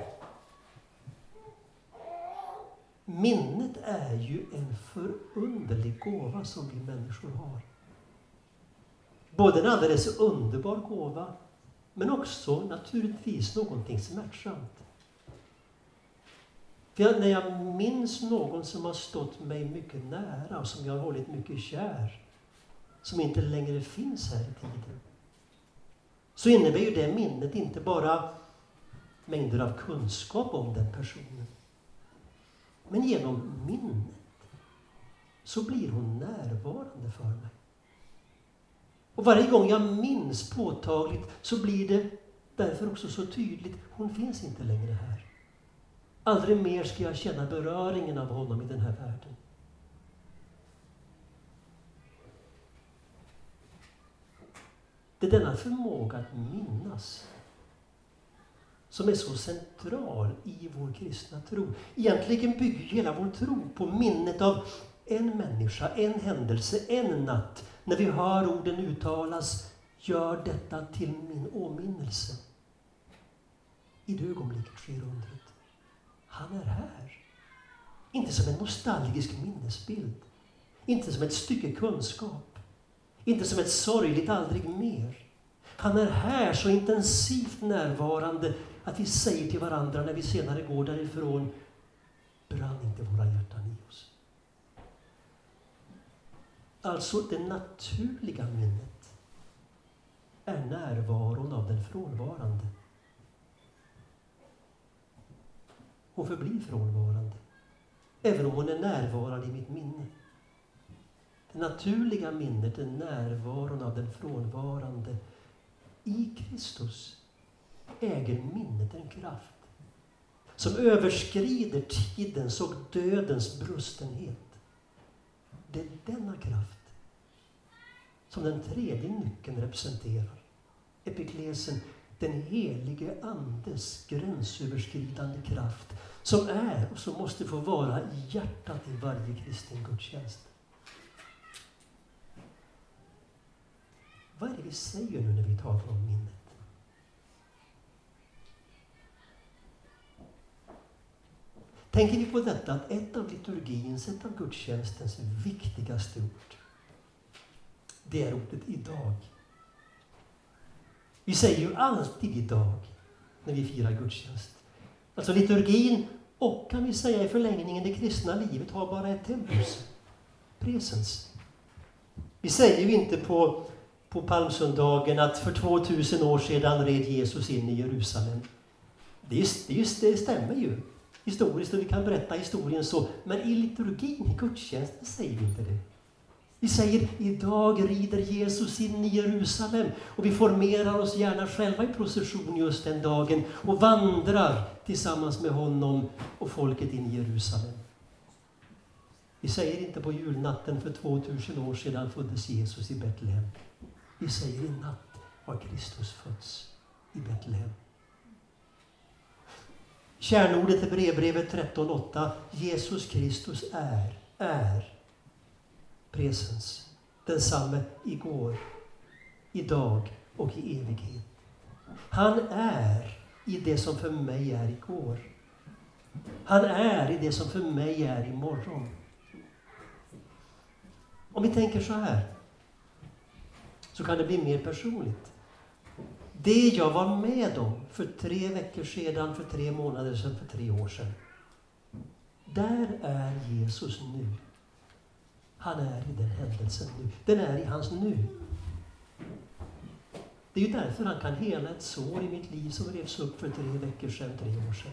Minnet är ju en förunderlig gåva som vi människor har. Både en alldeles underbar gåva, men också naturligtvis någonting smärtsamt. För när jag minns någon som har stått mig mycket nära och som jag har hållit mycket kär, som inte längre finns här i tiden, så innebär ju det minnet inte bara mängder av kunskap om den personen. Men genom minnet så blir hon närvarande för mig. Och varje gång jag minns påtagligt så blir det därför också så tydligt, hon finns inte längre här. Aldrig mer ska jag känna beröringen av honom i den här världen. Det är denna förmåga att minnas som är så central i vår kristna tro. Egentligen bygger hela vår tro på minnet av en människa, en händelse, en natt. När vi hör orden uttalas, gör detta till min åminnelse. I det ögonblicket sker undret. Han är här. Inte som en nostalgisk minnesbild. Inte som ett stycke kunskap. Inte som ett sorgligt aldrig mer. Han är här så intensivt närvarande att vi säger till varandra när vi senare går därifrån, brann inte våra hjärtan i oss? Alltså det naturliga minnet är närvaron av den frånvarande. Hon förblir frånvarande, även om hon är närvarande i mitt minne. Det naturliga minnet är närvaron av den frånvarande i Kristus äger minnet en kraft som överskrider tidens och dödens brustenhet. Det är denna kraft som den tredje nyckeln representerar. Epiklesen, den helige Andes gränsöverskridande kraft som är och som måste få vara i hjärtat i varje kristen gudstjänst. Vad är det vi säger nu när vi talar om minnet? Tänker vi på detta att ett av liturgins, ett av gudstjänstens viktigaste ord, det är ordet idag. Vi säger ju alltid idag när vi firar gudstjänst. Alltså liturgin och kan vi säga i förlängningen det kristna livet har bara ett tempus. Presens. Vi säger ju inte på, på palmsöndagen att för 2000 år sedan red Jesus in i Jerusalem. Det, det, det stämmer ju historiskt och vi kan berätta historien så. Men i liturgin, i gudstjänsten, säger vi inte det. Vi säger idag rider Jesus in i Jerusalem och vi formerar oss gärna själva i procession just den dagen och vandrar tillsammans med honom och folket in i Jerusalem. Vi säger inte på julnatten för 2000 år sedan föddes Jesus i Betlehem. Vi säger i natt har Kristus fötts i Betlehem. Kärnordet i brevbrevet 13.8. Jesus Kristus är, är presens. Densamme igår, idag och i evighet. Han är i det som för mig är igår. Han är i det som för mig är imorgon. Om vi tänker så här, så kan det bli mer personligt. Det jag var med om för tre veckor sedan, för tre månader sedan, för tre år sedan. Där är Jesus nu. Han är i den händelsen nu. Den är i hans nu. Det är ju därför han kan hela ett sår i mitt liv som revs upp för tre veckor sedan, tre år sedan.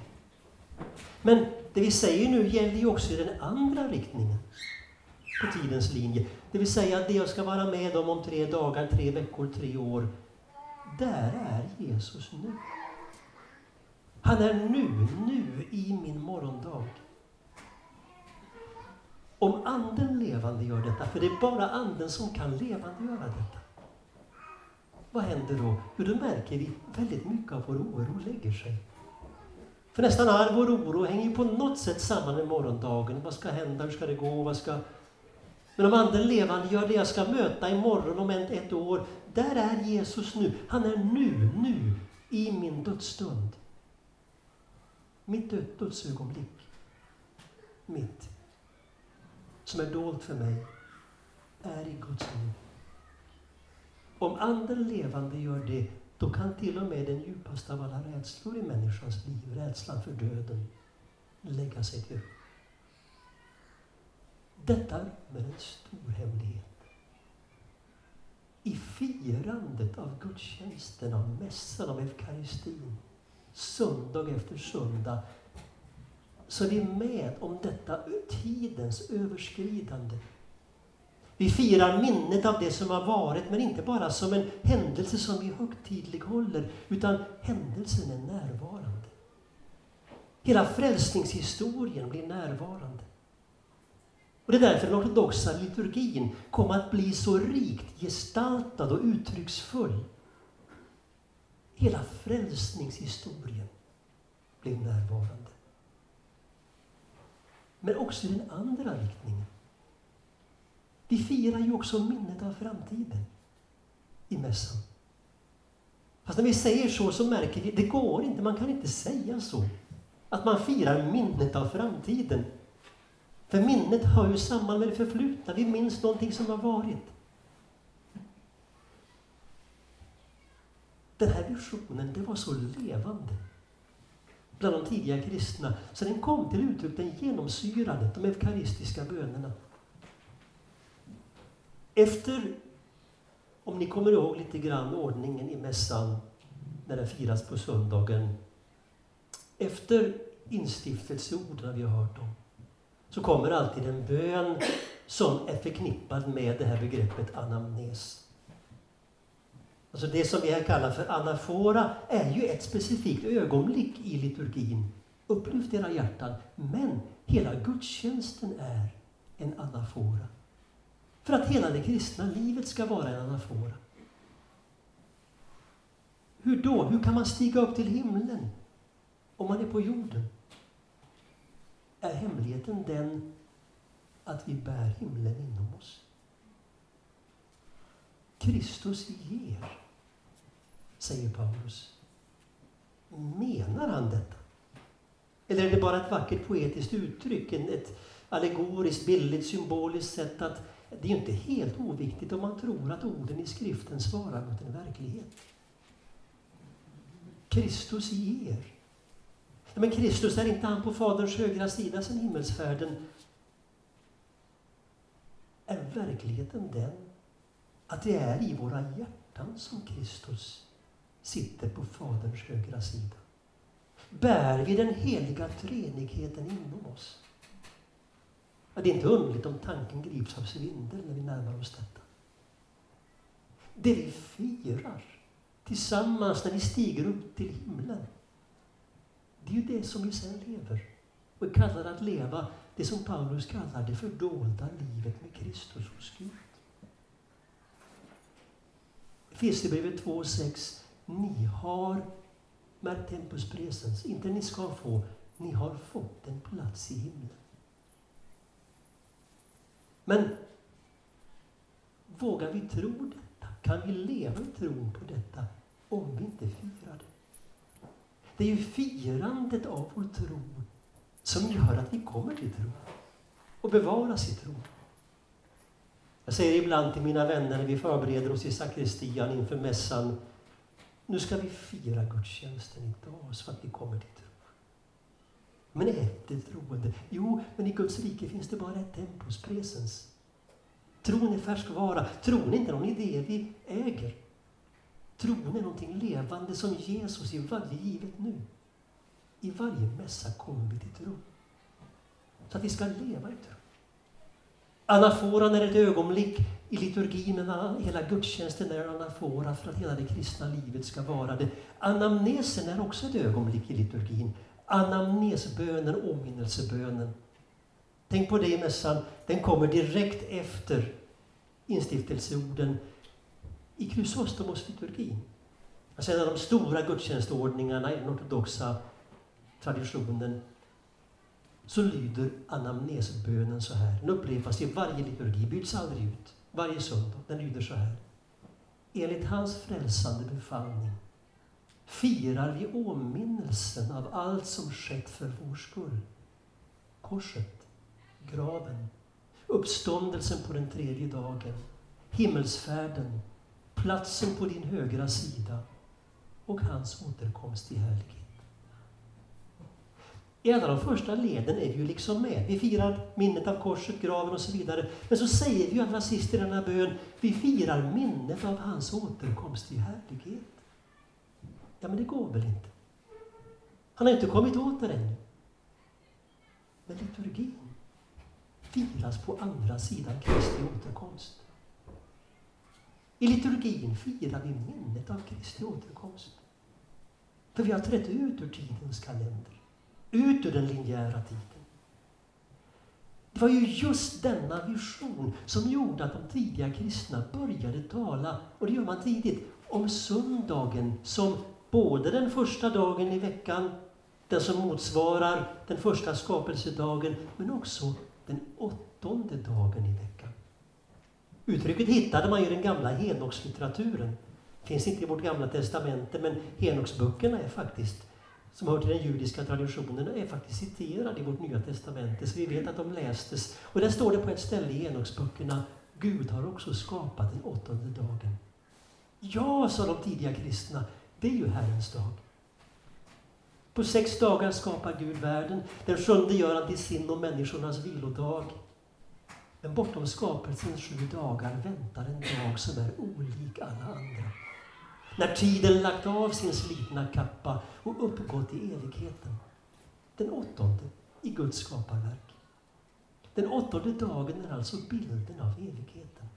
Men det vi säger nu gäller ju också i den andra riktningen på tidens linje. Det vill säga att det jag ska vara med om om tre dagar, tre veckor, tre år, där är Jesus nu. Han är nu, nu i min morgondag. Om Anden levande gör detta, för det är bara Anden som kan levandegöra detta. Vad händer då? Jo, då märker vi väldigt mycket av vår oro lägger sig. För nästan all vår oro hänger på något sätt samman med morgondagen. Vad ska hända? Hur ska det gå? Vad ska... Men om Anden levande gör det jag ska möta imorgon om ett, ett år, där är Jesus nu. Han är nu, nu, i min dödsstund. Mitt dödsögonblick. Mitt. Som är dolt för mig, är i Guds liv. Om Anden levande gör det, då kan till och med den djupaste av alla rädslor i människans liv, rädslan för döden, lägga sig till ro. Detta är en stor hemlighet i firandet av gudstjänsten, av mässan, av eukaristin, söndag efter söndag, så är vi med om detta tidens överskridande. Vi firar minnet av det som har varit, men inte bara som en händelse som vi högtidlighåller, utan händelsen är närvarande. Hela frälsningshistorien blir närvarande. Och det är därför den ortodoxa liturgin kom att bli så rikt gestaltad och uttrycksfull. Hela frälsningshistorien blev närvarande. Men också i den andra riktningen. Vi firar ju också minnet av framtiden i mässan. Fast när vi säger så, så märker vi, att det går inte, man kan inte säga så. Att man firar minnet av framtiden. För minnet hör ju samman med det förflutna, vi minns någonting som har varit. Den här visionen, det var så levande bland de tidiga kristna, så den kom till uttryck, den genomsyrade de eukaristiska bönerna. Efter, om ni kommer ihåg lite grann ordningen i mässan när den firas på söndagen. Efter instiftelseorden vi har hört om, så kommer alltid en bön som är förknippad med det här begreppet anamnes. Alltså det som vi här kallar för anafora är ju ett specifikt ögonblick i liturgin. Upplyft era hjärtan. Men hela gudstjänsten är en anafora. För att hela det kristna livet ska vara en anafora. Hur då? Hur kan man stiga upp till himlen om man är på jorden? Är hemligheten den att vi bär himlen inom oss? Kristus ger, säger Paulus. Menar han detta? Eller är det bara ett vackert poetiskt uttryck, ett allegoriskt, billigt, symboliskt sätt att det är ju inte helt oviktigt om man tror att orden i skriften svarar mot en verklighet. Kristus ger. Men Kristus, är inte han på Faderns högra sida sedan himmelsfärden? Är verkligheten den att det är i våra hjärtan som Kristus sitter på Faderns högra sida? Bär vi den heliga treenigheten inom oss? Ja, det är inte underligt om tanken grips av svindel när vi närmar oss detta. Det vi firar tillsammans när vi stiger upp till himlen, det är ju det som vi sen lever. Och är kallade att leva det som Paulus kallar det fördolda livet med Kristus hos Gud. Efesierbrevet 2.6. Ni har, märk tempus presens, inte ni ska få, ni har fått en plats i himlen. Men vågar vi tro detta? Kan vi leva i tron på detta om vi inte firar det? Det är ju firandet av vår tro som gör att vi kommer till tro och bevaras i tro. Jag säger ibland till mina vänner när vi förbereder oss i sakristian inför mässan. Nu ska vi fira gudstjänsten idag så att vi kommer till tro. Men ett är troende. Jo, men i Guds rike finns det bara ett tempus, presens. Tron är färskvara. Tron är inte någon idé vi äger. Tron är någonting levande som Jesus i varje givet nu. I varje mässa kommer vi till tro. Så att vi ska leva i tro. Anaforan är ett ögonblick i liturgin, men hela gudstjänsten är anafora för att hela det kristna livet ska vara det. Anamnesen är också ett ögonblick i liturgin. Anamnesbönen, åminnelsebönen. Tänk på det i mässan, den kommer direkt efter instiftelseorden i Chrysostomos liturgi. Alltså en av de stora gudstjänstordningarna i den ortodoxa traditionen så lyder anamnesbönen så här. Den upprepas i varje liturgi, byts aldrig ut. Varje söndag. Den lyder så här. Enligt hans frälsande befallning firar vi åminnelsen av allt som skett för vår skull. Korset, graven, uppståndelsen på den tredje dagen, himmelsfärden, platsen på din högra sida och hans återkomst i härlighet. I alla de första leden är vi ju liksom med. Vi firar minnet av korset, graven och så vidare. Men så säger vi ju allra sist i denna bön, vi firar minnet av hans återkomst i härlighet. Ja, men det går väl inte? Han har inte kommit åter ännu. Men liturgin firas på andra sidan Kristi återkomst. I liturgin firar vi minnet av Kristi återkomst. För vi har trätt ut ur tidens kalender ut ur den linjära tiden. Det var ju just denna vision som gjorde att de tidiga kristna började tala, och det gör man tidigt, om söndagen som både den första dagen i veckan Den som motsvarar den första skapelsedagen, men också den åttonde dagen i veckan. Uttrycket hittade man i den gamla Henoxlitteraturen. finns inte i vårt gamla testamente, men Henoksböckerna är faktiskt, som hör till den judiska traditionen, är faktiskt citerade i vårt nya testamente, så vi vet att de lästes. Och där står det på ett ställe i Henoxböckerna, Gud har också skapat den åttonde dagen. Ja, sa de tidiga kristna, det är ju Herrens dag. På sex dagar skapar Gud världen. Den sjunde gör han till sin och människornas vilodag. Men bortom skapelsens sju dagar väntar en dag som är olik alla andra. När tiden lagt av sin slitna kappa och uppgått i evigheten. Den åttonde i Guds skaparverk. Den åttonde dagen är alltså bilden av evigheten.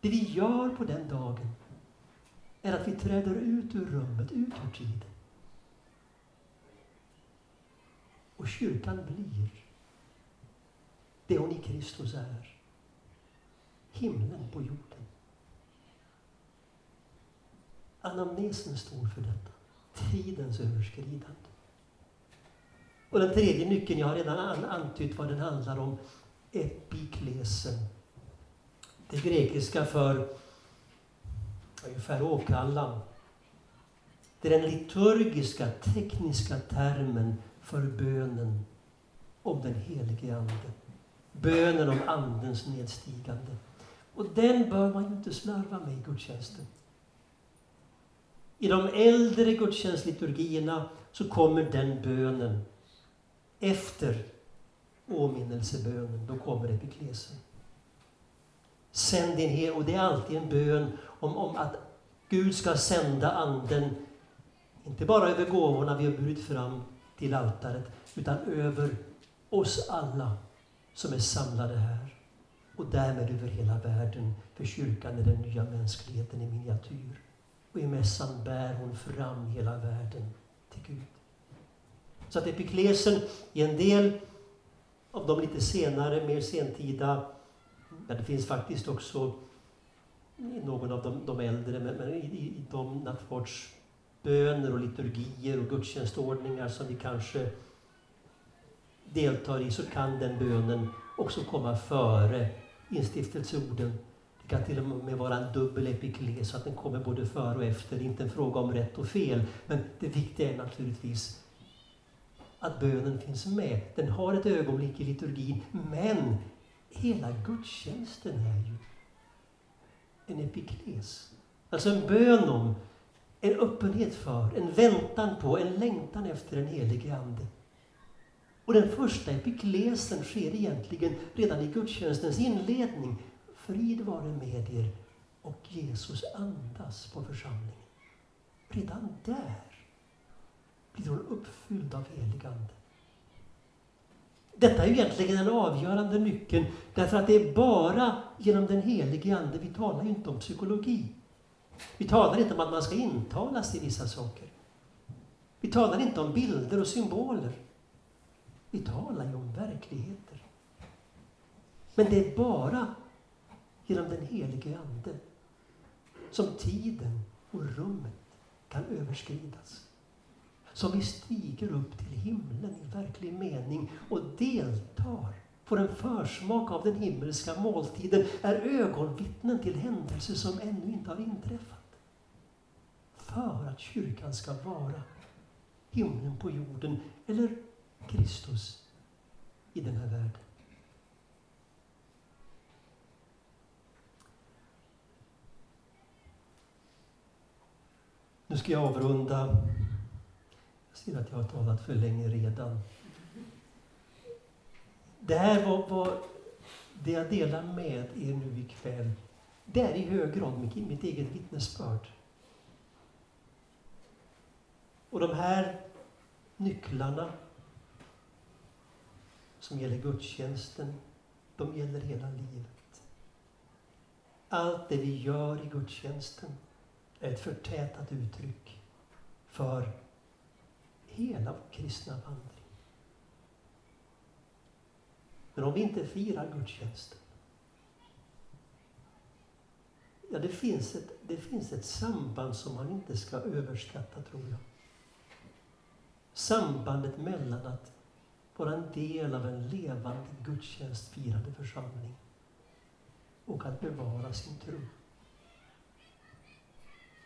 Det vi gör på den dagen är att vi träder ut ur rummet, ut ur tiden. Och kyrkan blir det hon i Kristus är. Himlen på jorden. Anamnesen står för detta. Tidens överskridande. Och den tredje nyckeln, jag har redan antytt vad den handlar om, epiklesen. Det grekiska för ungefär åkallan. Det är den liturgiska, tekniska termen för bönen om den helige Ande. Bönen om Andens nedstigande. Och den bör man ju inte slarva med i gudstjänsten. I de äldre gudstjänstliturgierna så kommer den bönen efter åminnelsebönen. Då kommer epiklesen. Sänd din hel och det är alltid en bön om, om att Gud ska sända Anden, inte bara över gåvorna vi har burit fram till altaret, utan över oss alla som är samlade här och därmed över hela världen. För kyrkan är den nya mänskligheten i miniatyr. Och i mässan bär hon fram hela världen till Gud. Så att epiklesen i en del av de lite senare, mer sentida, ja det finns faktiskt också i någon av de, de äldre, men, men i, i de nattvardsböner och liturgier och gudstjänstordningar som vi kanske deltar i så kan den bönen också komma före instiftelseorden. Det kan till och med vara en dubbel epikles, så att den kommer både före och efter. Det är inte en fråga om rätt och fel, men det viktiga är naturligtvis att bönen finns med. Den har ett ögonblick i liturgin, men hela gudstjänsten är ju en epikles. Alltså en bön om, en öppenhet för, en väntan på, en längtan efter den helige Ande. Och den första epiklesen sker egentligen redan i gudstjänstens inledning. Frid vare med er och Jesus andas på församlingen. Redan där blir hon uppfylld av helig Ande. Detta är egentligen den avgörande nyckeln, därför att det är bara genom den helige Ande, vi talar ju inte om psykologi. Vi talar inte om att man ska intalas i vissa saker. Vi talar inte om bilder och symboler. Vi talar ju om verkligheter. Men det är bara genom den helige Ande som tiden och rummet kan överskridas. Som vi stiger upp till himlen i verklig mening och deltar, får en försmak av den himmelska måltiden, är ögonvittnen till händelser som ännu inte har inträffat. För att kyrkan ska vara himlen på jorden, eller Kristus i den här världen. Nu ska jag avrunda. Jag ser att jag har talat för länge redan. Det här var, var det jag delar med er nu ikväll. Det är i hög grad mitt, mitt eget vittnesbörd. Och de här nycklarna som gäller gudstjänsten, de gäller hela livet. Allt det vi gör i gudstjänsten är ett förtätat uttryck för hela vår kristna vandring. Men om vi inte firar gudstjänsten, ja, det finns, ett, det finns ett samband som man inte ska överskatta, tror jag. sambandet mellan att vara en del av en levande gudstjänstfirande församling och att bevara sin tro.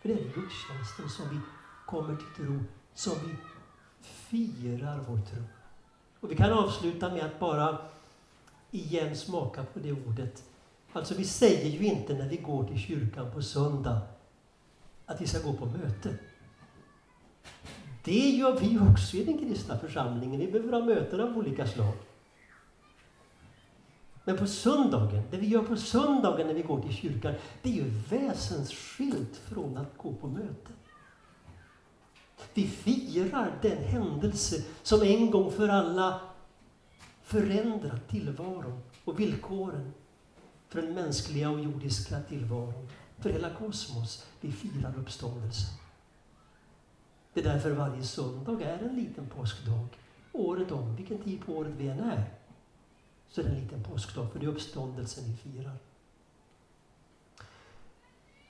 För det är gudstjänsten som vi kommer till tro, som vi firar vår tro. Och vi kan avsluta med att bara igen smaka på det ordet. Alltså vi säger ju inte när vi går till kyrkan på söndag att vi ska gå på möte. Det gör vi också i den kristna församlingen. Vi behöver ha möten av olika slag. Men på söndagen, det vi gör på söndagen när vi går till kyrkan, det är ju väsensskilt från att gå på möte. Vi firar den händelse som en gång för alla förändrat tillvaron och villkoren för den mänskliga och jordiska tillvaron, för hela kosmos. Vi firar uppståndelsen. Det är därför varje söndag är en liten påskdag. Året om, vilken tid på året vi än är, så är det en liten påskdag, för det är uppståndelsen vi firar.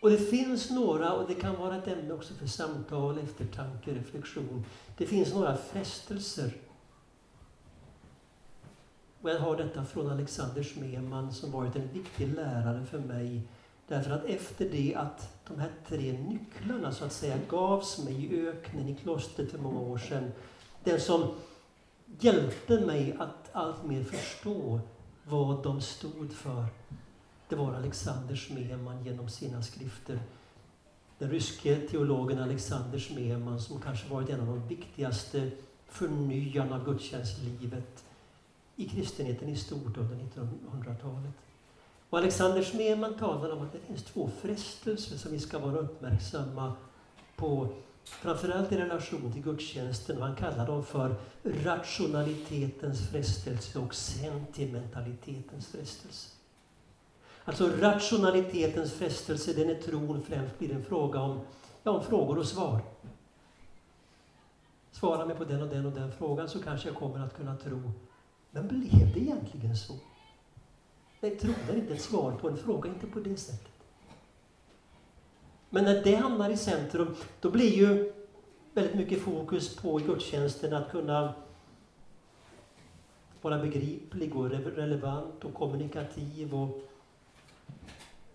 Och det finns några, och det kan vara ett ämne också för samtal, eftertanke, reflektion. Det finns några frestelser. Och jag har detta från Alexander Smeman som varit en viktig lärare för mig. Därför att efter det att de här tre nycklarna så att säga gavs mig i öknen i klostret för många år sedan. Den som hjälpte mig att alltmer förstå vad de stod för det var Alexander Smeman genom sina skrifter. Den ryske teologen Alexander Smeman som kanske varit en av de viktigaste förnyarna av gudstjänstlivet i kristenheten i stort under 1900-talet. Och Alexander Smeman talar om att det finns två frestelser som vi ska vara uppmärksamma på, framförallt i relation till gudstjänsten. Han kallar dem för rationalitetens frestelse och sentimentalitetens frestelse. Alltså rationalitetens frestelse, den är tron främst blir en fråga om, ja, om frågor och svar. Svara mig på den och den och den frågan så kanske jag kommer att kunna tro. Men blev det egentligen så? Nej, tro är inte ett svar på en fråga, inte på det sättet. Men när det hamnar i centrum, då blir ju väldigt mycket fokus på gudstjänsten att kunna vara begriplig och relevant och kommunikativ och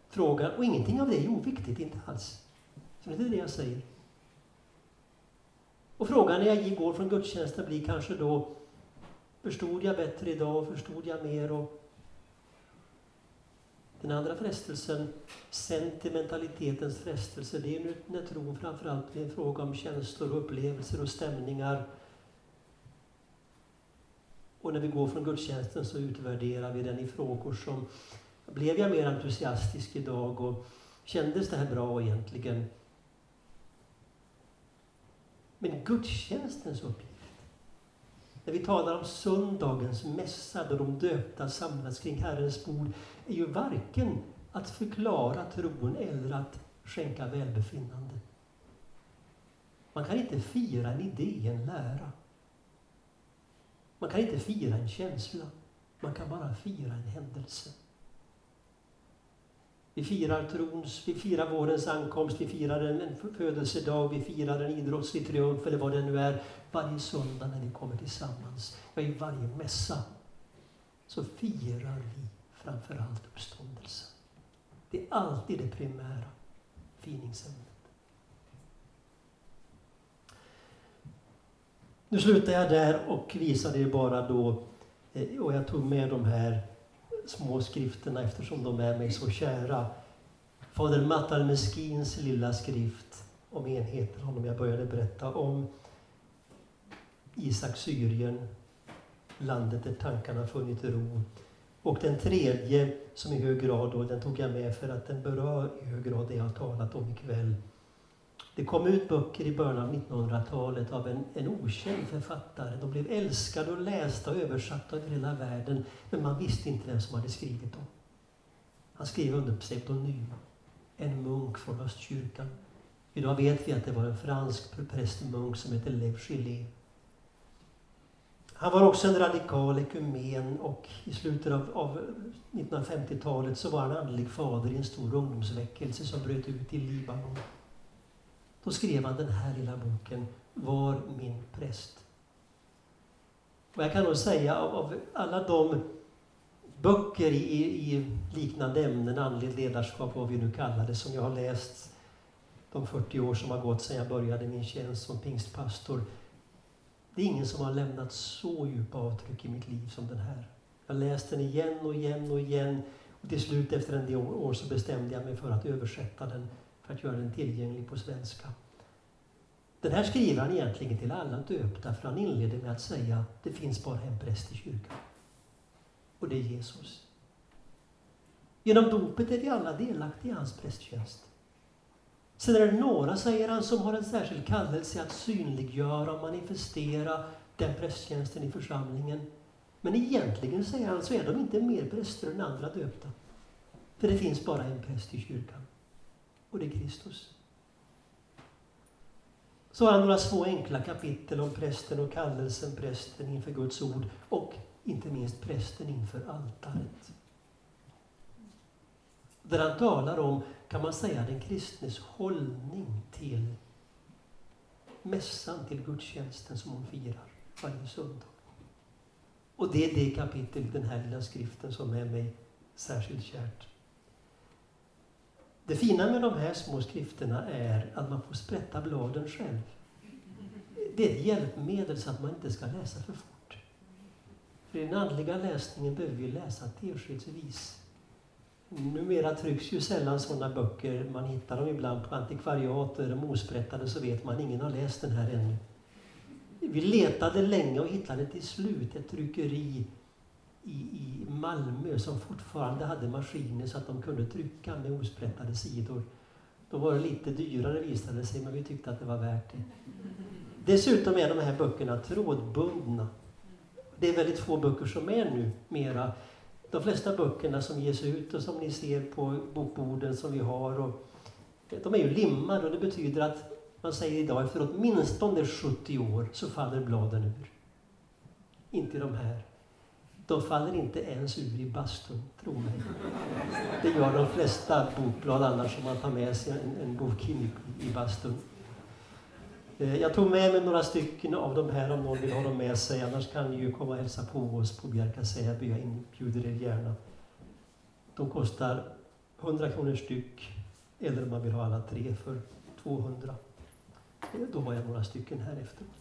fråga. Och ingenting av det är oviktigt, inte alls. Så det är det jag säger. Och frågan när jag går från gudstjänsten blir kanske då, förstod jag bättre idag? Förstod jag mer? Och den andra frestelsen, sentimentalitetens frestelse, det är när tron framförallt blir en fråga om känslor, upplevelser och stämningar. Och när vi går från gudstjänsten så utvärderar vi den i frågor som blev jag mer entusiastisk idag och kändes det här bra egentligen? Men gudstjänstens uppgift, när vi talar om söndagens mässa då de döpta samlas kring Herrens bord, är ju varken att förklara tron eller att skänka välbefinnande. Man kan inte fira en idé, en lära. Man kan inte fira en känsla. Man kan bara fira en händelse. Vi firar trons, vi firar vårens ankomst, vi firar en, en födelsedag, vi firar en idrottslig triumf eller vad det nu är. Varje söndag när vi kommer tillsammans, ja i varje mässa, så firar vi framför allt uppståndelsen. Det är alltid det primära finingsämnet. Nu slutar jag där och visar er bara då, eh, och jag tog med de här små skrifterna eftersom de är mig så kära. Fader Mattar Meskins lilla skrift om enheten, honom jag började berätta om. Isak Syrien, landet där tankarna funnit ro. Och den tredje, som i hög grad, då, den tog jag med för att den berör i hög grad det jag har talat om ikväll. Det kom ut böcker i början av 1900-talet av en, en okänd författare. De blev älskade och lästa och översatta över hela världen, men man visste inte vem som hade skrivit dem. Han skrev under pseudonym, en munk från östkyrkan. Idag vet vi att det var en fransk prästmunk som hette Lev Gillet. Han var också en radikal ekumen och i slutet av, av 1950-talet så var han andlig fader i en stor ungdomsväckelse som bröt ut i Libanon. Då skrev han den här lilla boken Var min präst Och jag kan nog säga av, av alla de böcker i, i, liknande ämnen, andligt ledarskap, vad vi nu kallar det, som jag har läst de 40 år som har gått sedan jag började min tjänst som pingstpastor. Det är ingen som har lämnat så djupa avtryck i mitt liv som den här. Jag har läst den igen och igen och igen. Och till slut efter en del år så bestämde jag mig för att översätta den för att göra den tillgänglig på svenska. Den här skriver han egentligen till alla döpta för han inleder med att säga att det finns bara en präst i kyrkan. Och det är Jesus. Genom dopet är vi alla delaktiga i hans prästtjänst. Sen är det några, säger han, som har en särskild kallelse att synliggöra och manifestera den prästtjänsten i församlingen. Men egentligen, säger han, så är de inte mer präster än andra döpta. För det finns bara en präst i kyrkan. Och det är Kristus. Så har han några små enkla kapitel om prästen och kallelsen, prästen inför Guds ord och inte minst prästen inför altaret. Där han talar om, kan man säga, den kristnes hållning till mässan, till gudstjänsten som hon firar varje söndag. Och det är det kapitel i den här lilla skriften som är mig särskilt kärt. Det fina med de här små skrifterna är att man får sprätta bladen själv. Det är ett hjälpmedel så att man inte ska läsa för fort. För i den andliga läsningen behöver vi läsa teskedsvis. Numera trycks ju sällan sådana böcker. Man hittar dem ibland på antikvariat och är de osprättade så vet man ingen har läst den här ännu. Vi letade länge och hittade till slut ett tryckeri i, i Malmö som fortfarande hade maskiner så att de kunde trycka med osprättade sidor. Då var det lite dyrare visade det sig, men vi tyckte att det var värt det. Dessutom är de här böckerna trådbundna. Det är väldigt få böcker som är nu mera. De flesta böckerna som ges ut och som ni ser på bokborden som vi har, och, de är ju limmade och det betyder att man säger idag efter åtminstone 70 år så faller bladen ur. Inte de här. De faller inte ens ur i bastun, tro mig. Det gör de flesta bokblad annars om man tar med sig en, en bok in i, i bastun. Eh, jag tog med mig några stycken av de här om någon vill ha dem med sig. Annars kan ni ju komma och hälsa på oss på Bjärka Säby. Jag inbjuder er gärna. De kostar 100 kronor styck. Eller om man vill ha alla tre för 200. Eh, då har jag några stycken här efteråt.